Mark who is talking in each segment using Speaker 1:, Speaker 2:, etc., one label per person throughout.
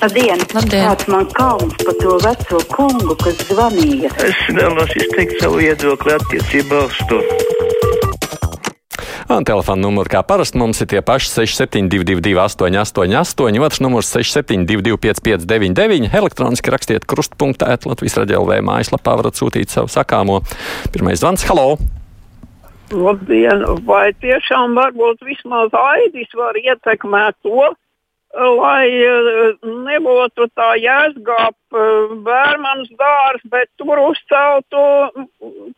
Speaker 1: Labdien!
Speaker 2: Labdien.
Speaker 1: Kāds man kauns par to veco kungu, kas zvanīja?
Speaker 3: Es vēlos izteikt savu viedokli attiecībā uz to.
Speaker 4: Un telefona numuri kā parasti mums ir tie paši 6722, 888, otrs numurs 672, 559, elektroniski rakstiet krustpunktā, Latvijas raidījumā, mājaslapā varat sūtīt savu sakāmo. Pirmais zvans, halo!
Speaker 5: Labdien! Vai tiešām varbūt vismaz Aidis var ietekmēt to, lai eh, nebūtu tā jēdzgāp bērns dārs, bet tur uzceltu mm,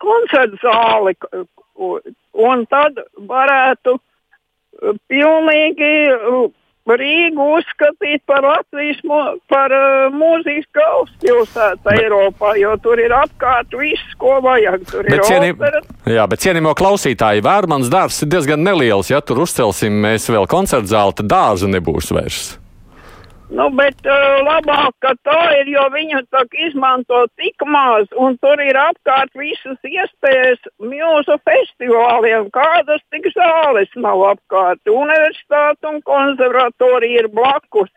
Speaker 5: koncertu zāli, un tad varētu eh, pilnīgi eh, Rīgu uzskatīt par Latvijas par, uh, mūzikas galvaspilsētu Eiropā, jo tur ir apkārt viss, ko vajag. Tur
Speaker 4: Bet
Speaker 5: opera,
Speaker 4: Jā, bet cienījamo klausītāju vērmans dārzs ir diezgan neliels. Ja tur uzcelsim mēs vēl koncertu zāli, tad dārza nebūs vairs.
Speaker 5: Nu, bet uh, labāk, ka tā ir, jo viņu izmanto tik maz, un tur ir apkārt visas iespējas mūsu festivāliem. Kādas tik zāles nav apkārt? Universitāte un konservatorija ir blakus,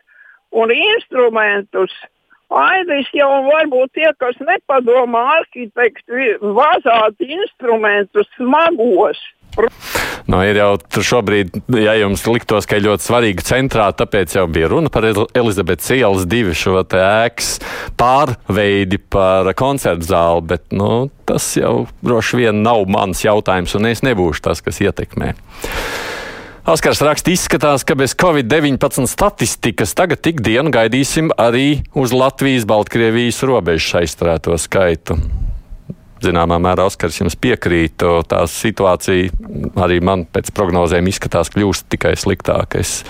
Speaker 5: un instrumentus. Aidis jau varbūt tie, kas nepadomā arhitekti, vazāt instrumentus smagos.
Speaker 4: Nu, ir jau šobrīd, ja jums liktos, ka ir ļoti svarīgi centrā, tāpēc jau bija runa par El- Elizabetes ielas divu šo ēkas pārveidi par koncertu zāli, bet nu, tas jau droši vien nav mans jautājums, un es nebūšu tas, kas ietekmē. Oskars raksta, izskatās, ka bez Covid-19 statistikas tagad tik dienu gaidīsim arī uz Latvijas-Baltkrievijas robežas aizturēto skaitu. Zināmā mērā Oskars jums piekrīt, tā situācija arī man pēc prognozēm izskatās kļūst tikai sliktāka. Es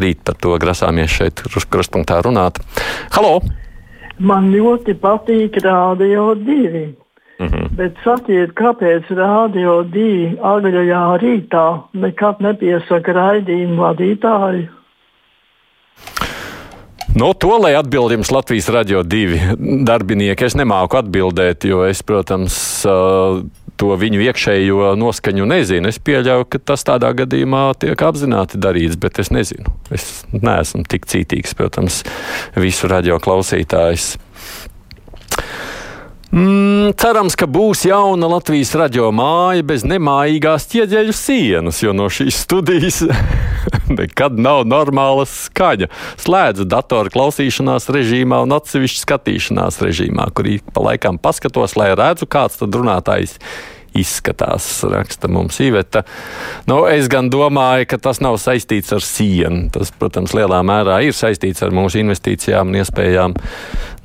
Speaker 4: rīt par to grasāmies šeit krust- krustpunktā runāt. Halo!
Speaker 6: Man ļoti patīk Rādio 2. Mm -hmm. Bet sakiet, kāpēc Rādio 2 agrajā rītā nekad nepiesaka raidījumu vadītāju?
Speaker 4: No to, lai atbild jums Latvijas radio divi darbinieki, es nemāku atbildēt, jo es, protams, to viņu iekšējo noskaņu nezinu. Es pieļauju, ka tas tādā gadījumā tiek apzināti darīts, bet es nezinu. Es neesmu tik cītīgs, protams, visu radio klausītājs. Mm, cerams, ka būs jauna Latvijas radio māja bez nemājīgās ķieģeļu sienas, jo no šīs studijas nekad nav normāla skaņa. Slēdzu datoru klausīšanās režīmā un atsevišķu skatīšanās režīmā, kur ik pa laikam paskatos, lai redzu, kāds tad runātājs izskatās, raksta mums Iveta. Nu, es gan domāju, ka tas nav saistīts ar sienu. Tas, protams, lielā mērā ir saistīts ar mūsu investīcijām un iespējām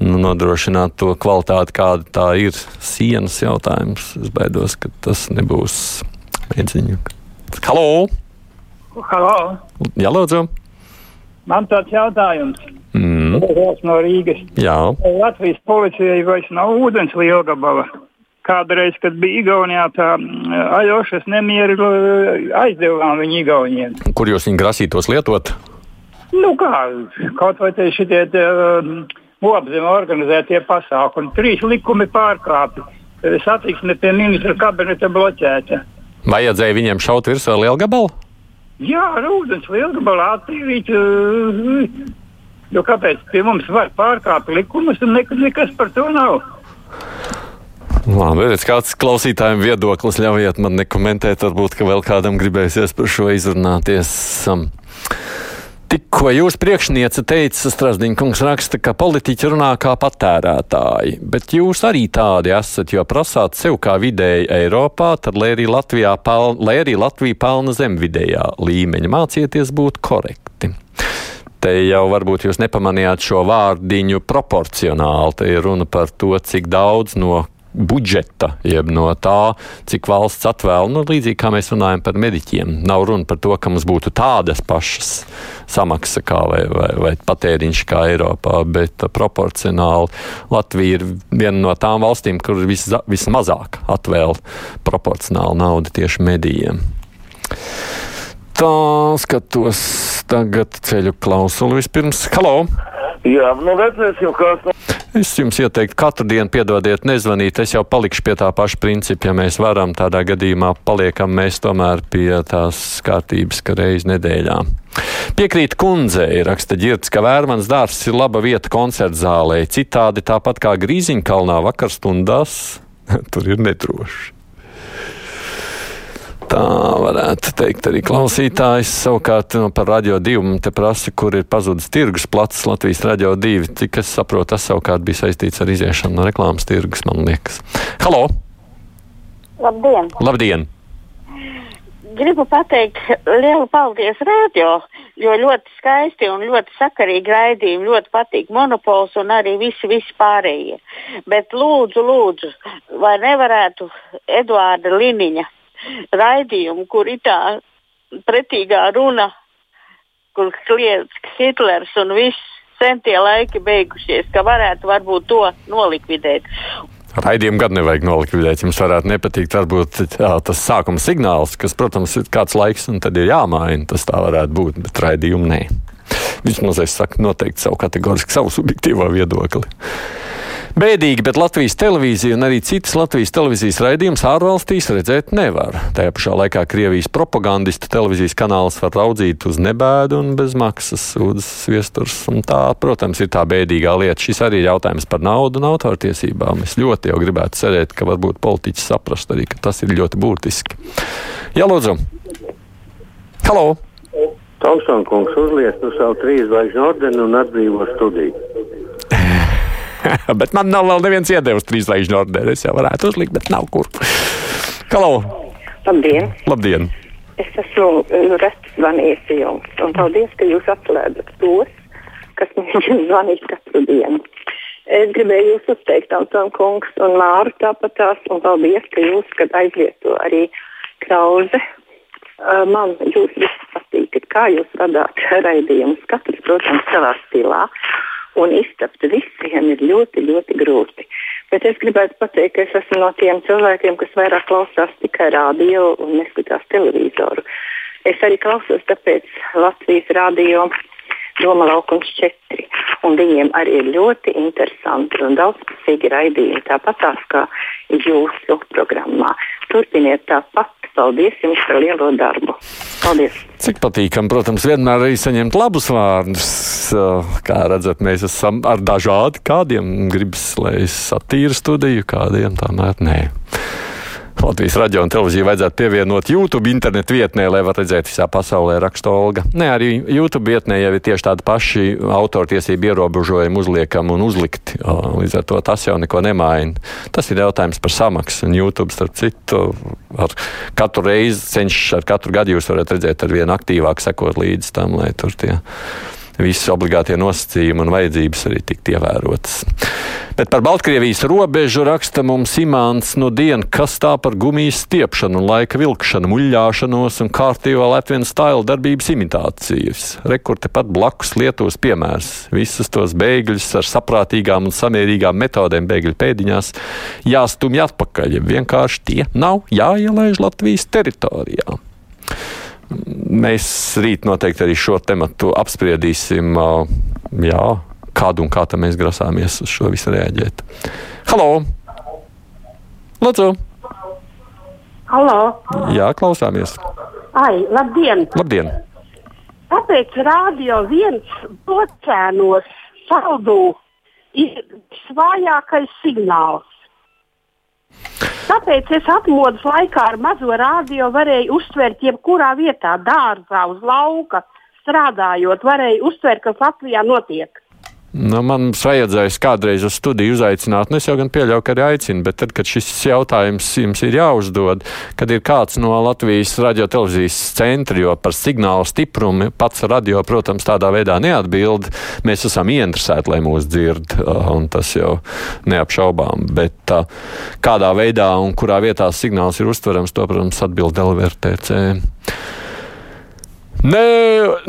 Speaker 4: nu, nodrošināt to kvalitāti, kāda tā ir. Sienas jautājums. Es baidos, ka tas nebūs mēģiņu. Halo!
Speaker 7: Halo,
Speaker 4: Jā, lūdzu!
Speaker 7: man tāds jautājums.
Speaker 4: Mm,
Speaker 7: no Rīgas.
Speaker 4: jā.
Speaker 7: Latvijas policijai vairs nav ūdens lielgabala. Kādreiz, kad bija Igaunijā, tā Aļošas nemieri uh, aizdevām viņu Igauniem.
Speaker 4: Kur jūs viņu grasītos lietot?
Speaker 7: Nu kā, kaut vai te šitie apzem organizētie pasākumi. Trīs likumi pārkāpti. Satiksme pie ministra kabineta bloķēta.
Speaker 4: Vajadzēja viņiem šaut virsū lielu gabalu?
Speaker 7: Jā, ar ūdens lielgabalā attīrīt. Uh, jo kāpēc pie mums var pārkāpt likumus un nek nekas par to nav?
Speaker 4: Labi, redz, kāds klausītājiem viedoklis ļaujiet man nekomentēt. Varbūt, ka vēl kādam gribēsies par šo izrunāties. Um, Tikko jūs priekšniece teica, Strasdiņa kungs raksta, ka politiķi runā kā patērētāji, bet jūs arī tādi esat, jo prasāt sev kā vidēji Eiropā, tad, lai arī, Latvijā pel, lai arī Latvija pelna zem vidējā līmeņa, mācieties būt korekti. Te jau varbūt jūs nepamanījāt šo vārdiņu proporcionāli. Te ir runa par to, cik daudz no budžeta, jeb no tā, cik valsts atvēl, nu, līdzīgi kā mēs runājam par mediķiem. Nav runa par to, ka mums būtu tādas pašas samaksa kā vai, vai, vai patēriņš kā Eiropā, bet proporcionāli Latvija ir viena no tām valstīm, kur vis, vismazāk atvēl proporcionāli naudu tieši medijiem. Tā skatos tagad ceļu klausuli vispirms. Halo!
Speaker 2: Jā, nu redzēsim, kas.
Speaker 4: Es jums ieteiktu katru dienu piedodiet, nezvanīt. Es jau palikšu pie tā paša principa. Ja mēs varam, tādā gadījumā paliekam mēs tomēr pie tās kārtības, ka reiz nedēļā. Piekrīt kundzei, raksta ģirds, ka Vērmans dārzs ir laba vieta koncertzālē. Citādi tāpat kā Grīziņkalnā vakarstundās, tur ir nedroši. Tā varētu teikt arī klausītājs. Savukārt no, par radio divu te prasa, kur ir pazudis tirgus plats Latvijas radio divi. Cik es saprotu, tas savukārt bija saistīts ar iziešanu no reklāmas tirgus, man liekas. Halo!
Speaker 8: Labdien!
Speaker 4: Labdien!
Speaker 8: Gribu pateikt lielu paldies radio, jo ļoti skaisti un ļoti sakarīgi raidījumi, ļoti patīk monopols un arī visi, visi pārējie. Bet lūdzu, lūdzu, vai nevarētu Eduārda Liniņa raidījumu, kur ir tā pretīgā runa, kur kliedz Hitlers un viss centie laiki beigušies, ka varētu varbūt to nolikvidēt.
Speaker 4: Raidījumu gan nevajag nolikvidēt. Jums varētu nepatikt, varbūt jā, tas sākuma signāls, kas, protams, ir kāds laiks, un tad ir jāmaina. Tas tā varētu būt, bet raidījumu nē. Vismaz es saku noteikti savu kategoriski, savu subjektīvo viedokli. Bēdīgi, bet Latvijas televīzija un arī citas Latvijas televīzijas raidījumus ārvalstīs redzēt nevar. Tajā pašā laikā Krievijas propagandistu televīzijas kanāls var raudzīt uz nebēdu un bez maksas sūdzes viesturs. Un tā, protams, ir tā bēdīgā lieta. Šis arī ir jautājums par naudu un autortiesībām. Es ļoti jau gribētu cerēt, ka varbūt politiķi saprast arī, ka tas ir ļoti būtiski. Jā, lūdzu! Halo!
Speaker 9: Taustānkungs uzliek uz savu trīs zvaigžņu ordeni un atbrīvo studiju.
Speaker 4: bet man nav vēl neviens iedevis trīs zvaigžņu ordeni. Es jau varētu uzlikt, bet nav kur. Halo!
Speaker 10: Labdien!
Speaker 4: Labdien.
Speaker 10: Es esmu Rētas zvanījusi jums, un paldies, ka jūs atslēdzat tos, kas man zvanīs katru dienu. Es gribēju jūs uzteikt, Antoni Kungs un Māru tāpat tās, un paldies, ka jūs, kad aizvieto arī Krauze, man jūs visi patīkat, kā jūs vadāt raidījumus, katrs, protams, savā stilā un iztapt visiem ir ļoti, ļoti grūti. Bet es gribētu pateikt, ka es esmu no tiem cilvēkiem, kas vairāk klausās tikai radio un neskatās televizoru. Es arī klausos tāpēc Latvijas radio Doma laukums 4. Un viņiem arī ir ļoti interesanti un daudzpusīgi raidījumi, tāpat tās kā jūsu programmā. Turpiniet tāpat. Paldies jums par lielo darbu. Paldies!
Speaker 4: Cik patīkami, protams, vienmēr arī saņemt labus vārdus. Kā redzat, mēs esam ar dažādi. Kādiem gribas, lai es satīru studiju, kādiem tomēr nē. Latvijas radio un televīziju vajadzētu pievienot YouTube internetu vietnē, lai var redzēt visā pasaulē, raksta Olga. Nē, arī YouTube vietnē jau ir tieši tādi paši autortiesību ierobežojumi uzliekami un uzlikti. Līdz ar to tas jau neko nemaina. Tas ir jautājums par samaksu. Un YouTube, starp citu, ar katru reizi cenšas, ar katru gadu jūs varat redzēt ar vien aktīvāk sekot līdz tam, lai tur tie visi obligātie nosacījumi un vajadzības arī tikt ievērotas. Bet par Baltkrievijas robežu raksta mums Imants no diena, kas tā par gumijas stiepšanu laika vilkšanu, muļļāšanos un kārtīgo Latvijas stila darbības imitācijas. Rekurte pat blakus Lietuvas piemērs. Visus tos bēgļus ar saprātīgām un samierīgām metodēm bēgļu pēdiņās jāstumj atpakaļ, vienkārši tie nav jāielaiž Latvijas teritorijā. Mēs rīt noteikti arī šo tematu apspriedīsim. Jā, kādu un kā mēs grasāmies uz šo visu reaģēt. Halo! Lūdzu!
Speaker 11: Halo!
Speaker 4: Jā, klausāmies!
Speaker 11: Ai, labdien!
Speaker 4: Labdien!
Speaker 11: Tāpēc rādio viens blocēnos saldū ir svājākais signāls. Tāpēc es atmodas laikā ar mazo rādio varēju uztvert jebkurā vietā, dārzā, uz lauka, strādājot, varēju uztvert, kas Latvijā notiek.
Speaker 4: Nu, man vajadzēs kādreiz uz studiju uzaicināt, nu es jau gan pieļauju, ka arī aicinu, bet tad, kad šis jautājums jums ir jāuzdod, kad ir kāds no Latvijas radiotelevīzijas centra, jo par signālu stiprumu pats radio, protams, tādā veidā neatbild, mēs esam ieinteresēti, lai mūs dzird, un tas jau neapšaubām, bet kādā veidā un kurā vietā signāls ir uztverams, to, protams, atbild LVRTC. Nē,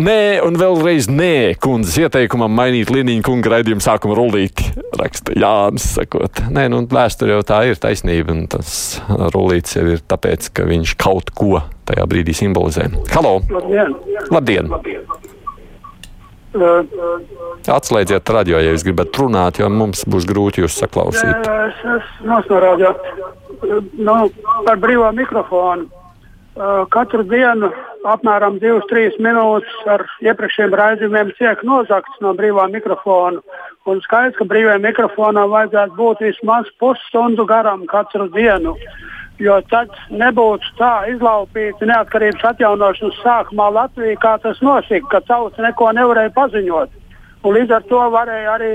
Speaker 4: nē, un vēlreiz nē, kundzes ieteikumam mainīt Līniņa kunga raidījumu sākuma rullīti. Raksta Jānis, sakot. Nē, nu, vēsture jau tā ir taisnība, un tas rullītis jau ir tāpēc, ka viņš kaut ko tajā brīdī simbolizē. Halo!
Speaker 12: Labdien!
Speaker 4: Labdien. Atslēdziet radio, ja jūs gribat runāt, jo mums būs grūti jūs saklausīt.
Speaker 12: Es, es nosnorādīju nu, par brīvā mikrofonu. Katru dienu apmēram 2-3 minūtes ar iepriekšējiem raidījumiem tiek nozagts no brīvā mikrofona. Un skaidrs, ka brīvajam mikrofonam vajadzētu būt vismaz pusstundu garam katru dienu. Jo tad nebūtu tā izlaupīta neatkarības atjaunošanas sākumā Latvijā, kā tas nosika, ka tauta neko nevarēja paziņot. Un līdz ar to varēja arī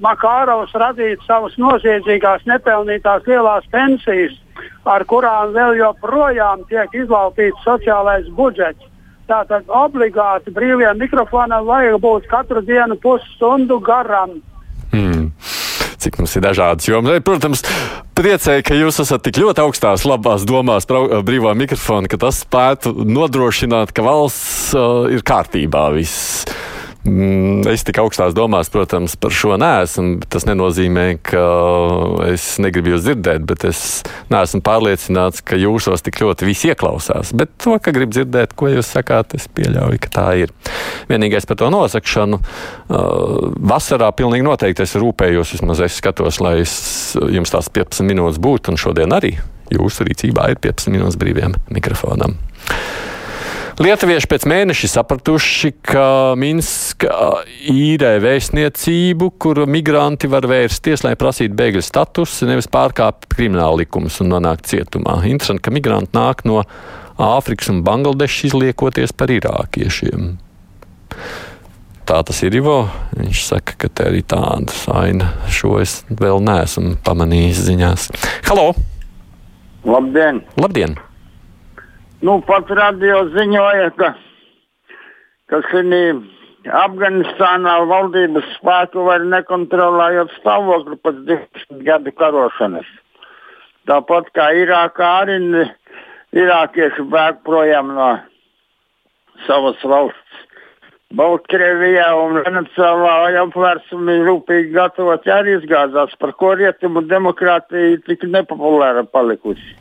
Speaker 12: Makārovs radīt savas noziedzīgās, nepelnītās lielās pensijas, ar kurām vēl joprojām tiek izlaupīts sociālais budžets. Tātad obligāti brīvajam mikrofonam vajag būt katru dienu pusstundu garam.
Speaker 4: Hmm. Cik mums ir dažādas jomas. Protams, priecēju, ka jūs esat tik ļoti augstās, labās domās brīvā mikrofona, ka tas spētu nodrošināt, ka valsts uh, ir kārtībā viss. Mm, es tik augstās domās, protams, par šo neesmu. Tas nenozīmē, ka es negribu jūs dzirdēt, bet es neesmu pārliecināts, ka jūsos tik ļoti visi ieklausās. Bet to, ka grib dzirdēt, ko jūs sakāt, es pieļauju, ka tā ir. Vienīgais par to nosakšanu. Vasarā pilnīgi noteikti es rūpējos, vismaz es skatos, lai es, jums tās 15 minūtes būtu, un šodien arī jūsu rīcībā ir 15 minūtes brīviem mikrofonam. Lietuvieši pēc mēneša sapratuši, ka Minska īrē vēstniecību, kur migranti var vērsties, lai prasītu bēgļu statusu, nevis pārkāpt krimināla likumus un nonākt cietumā. Interesanti, ka migranti nāk no Āfrikas un Bangladešas izliekoties par irākiešiem. Tā tas ir Ivo. Viņš saka, ka te arī tāda aina. Šo es vēl neesmu pamanījis ziņās. Halo!
Speaker 13: Labdien!
Speaker 4: Labdien!
Speaker 13: Nu, pats radio ziņoja, ka, ka Afganistānā valdības spēku var nekontrolējot stāvokli pēc 20 gadu karošanas. Tāpat kā Irākā arī irākieši bēg projām no savas valsts. Baltkrievijā un Venecijā apvērsumi rūpīgi gatavoti arī izgāzās, par ko rietumu demokrātija tik nepopulāra palikusi.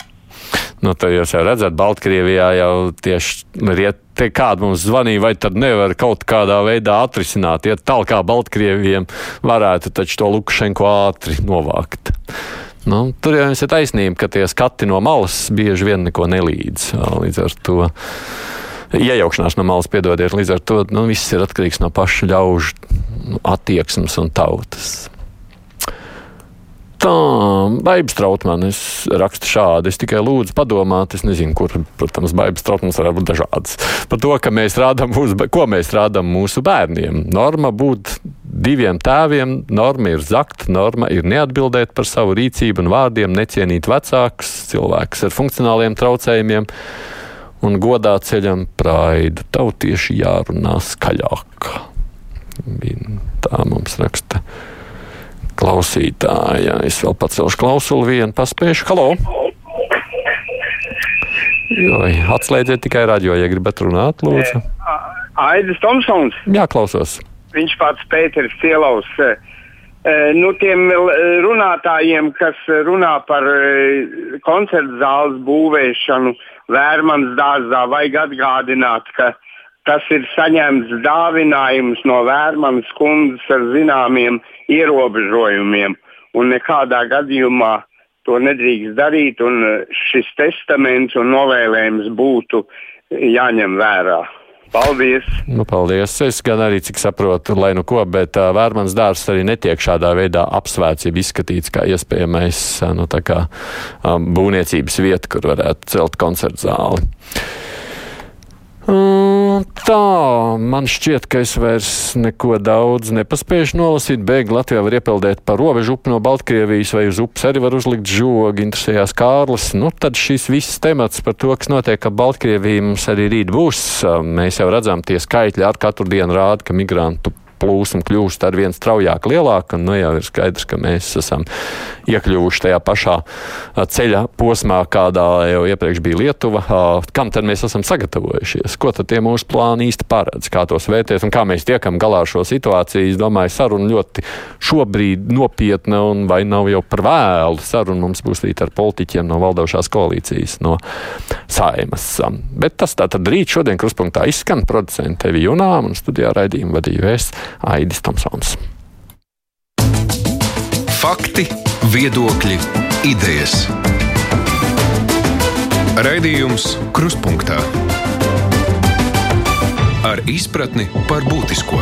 Speaker 4: Nu, tad jūs jau redzat, Baltkrievijā jau tieši riet, te kāda mums zvanīja, vai tad nevar kaut kādā veidā atrisināt, ja tālāk kā Baltkrievijiem varētu taču to Lukašenko ātri novākt. Nu, tur jau ir taisnība, ka tie skati no malas bieži vien neko nelīdz. Līdz ar to iejaukšanās no malas, piedodiet, līdz ar to nu, viss ir atkarīgs no paša ļaužu attieksmes un tautas. Tā, Baibs Trautmanis raksta šādi. Es tikai lūdzu padomāt, es nezinu, kur, protams, Baibs Trautmanis var būt dažādas. Par to, ka mēs rādām mūsu, ko mēs rādām mūsu bērniem. Norma būt diviem tēviem, norma ir zakt, norma ir neatbildēt par savu rīcību un vārdiem, necienīt vecākus, cilvēkus ar funkcionāliem traucējumiem un godā ceļam praidu. Tautieši jārunā skaļāk. Tā mums raksta klausītāja. Es vēl pacelšu klausuli vienu, paspēšu. Halo! Joj, atslēdziet tikai radio, ja gribat runāt, lūdzu.
Speaker 14: Aidis Tomsons.
Speaker 4: Jā, klausos.
Speaker 14: Viņš pats Pēters Cielaus. Nu, tiem runātājiem, kas runā par koncertu zāles būvēšanu Vērmans dārzā, vajag atgādināt, ka tas ir saņemts dāvinājums no Vērmanas kundzes ar zināmiem ierobežojumiem. Un nekādā gadījumā to nedrīkst darīt, un šis testaments un novēlējums būtu jāņem vērā. Paldies!
Speaker 4: Nu, paldies! Es gan arī, cik saprotu, lai nu ko, bet uh, Vērmans dārzs arī netiek šādā veidā apsvērts, jeb izskatīts kā iespējamais uh, nu, kā, um, būvniecības vieta, kur varētu celt koncertu zāli. Tā, man šķiet, ka es vairs neko daudz nepaspēju nolasīt. Bēgļi Latvijā var iepeldēt pa robežu upi no Baltkrievijas vai uz upes arī var uzlikt žogu, interesējās Kārlis. Nu, tad šis viss temats par to, kas notiek ap Baltkrieviju, mums arī rīt būs. Mēs jau redzam, tie skaitļi ar katru dienu rāda, ka migrantu plūsma kļūst ar vien straujāk lielāka, nu jau ir skaidrs, ka mēs esam iekļuvuši tajā pašā ceļa posmā, kādā jau iepriekš bija Lietuva. Kam tad mēs esam sagatavojušies? Ko tad tie mūsu plāni īsti paredz? Kā tos vērtēs un kā mēs tiekam galā ar šo situāciju? Es domāju, saruna ļoti šobrīd nopietna un vai nav jau par vēlu. Saruna mums būs rīt ar politiķiem no valdošās koalīcijas, no saimas. Bet tas tā tad rīt šodien kruspunktā izskan producenta Evi Junām un studijā raidījumu vadīju es Aidis Tomsons.
Speaker 15: Fakti, viedokļi, idejas. Raidījums Kruspunkta ar izpratni par būtisko.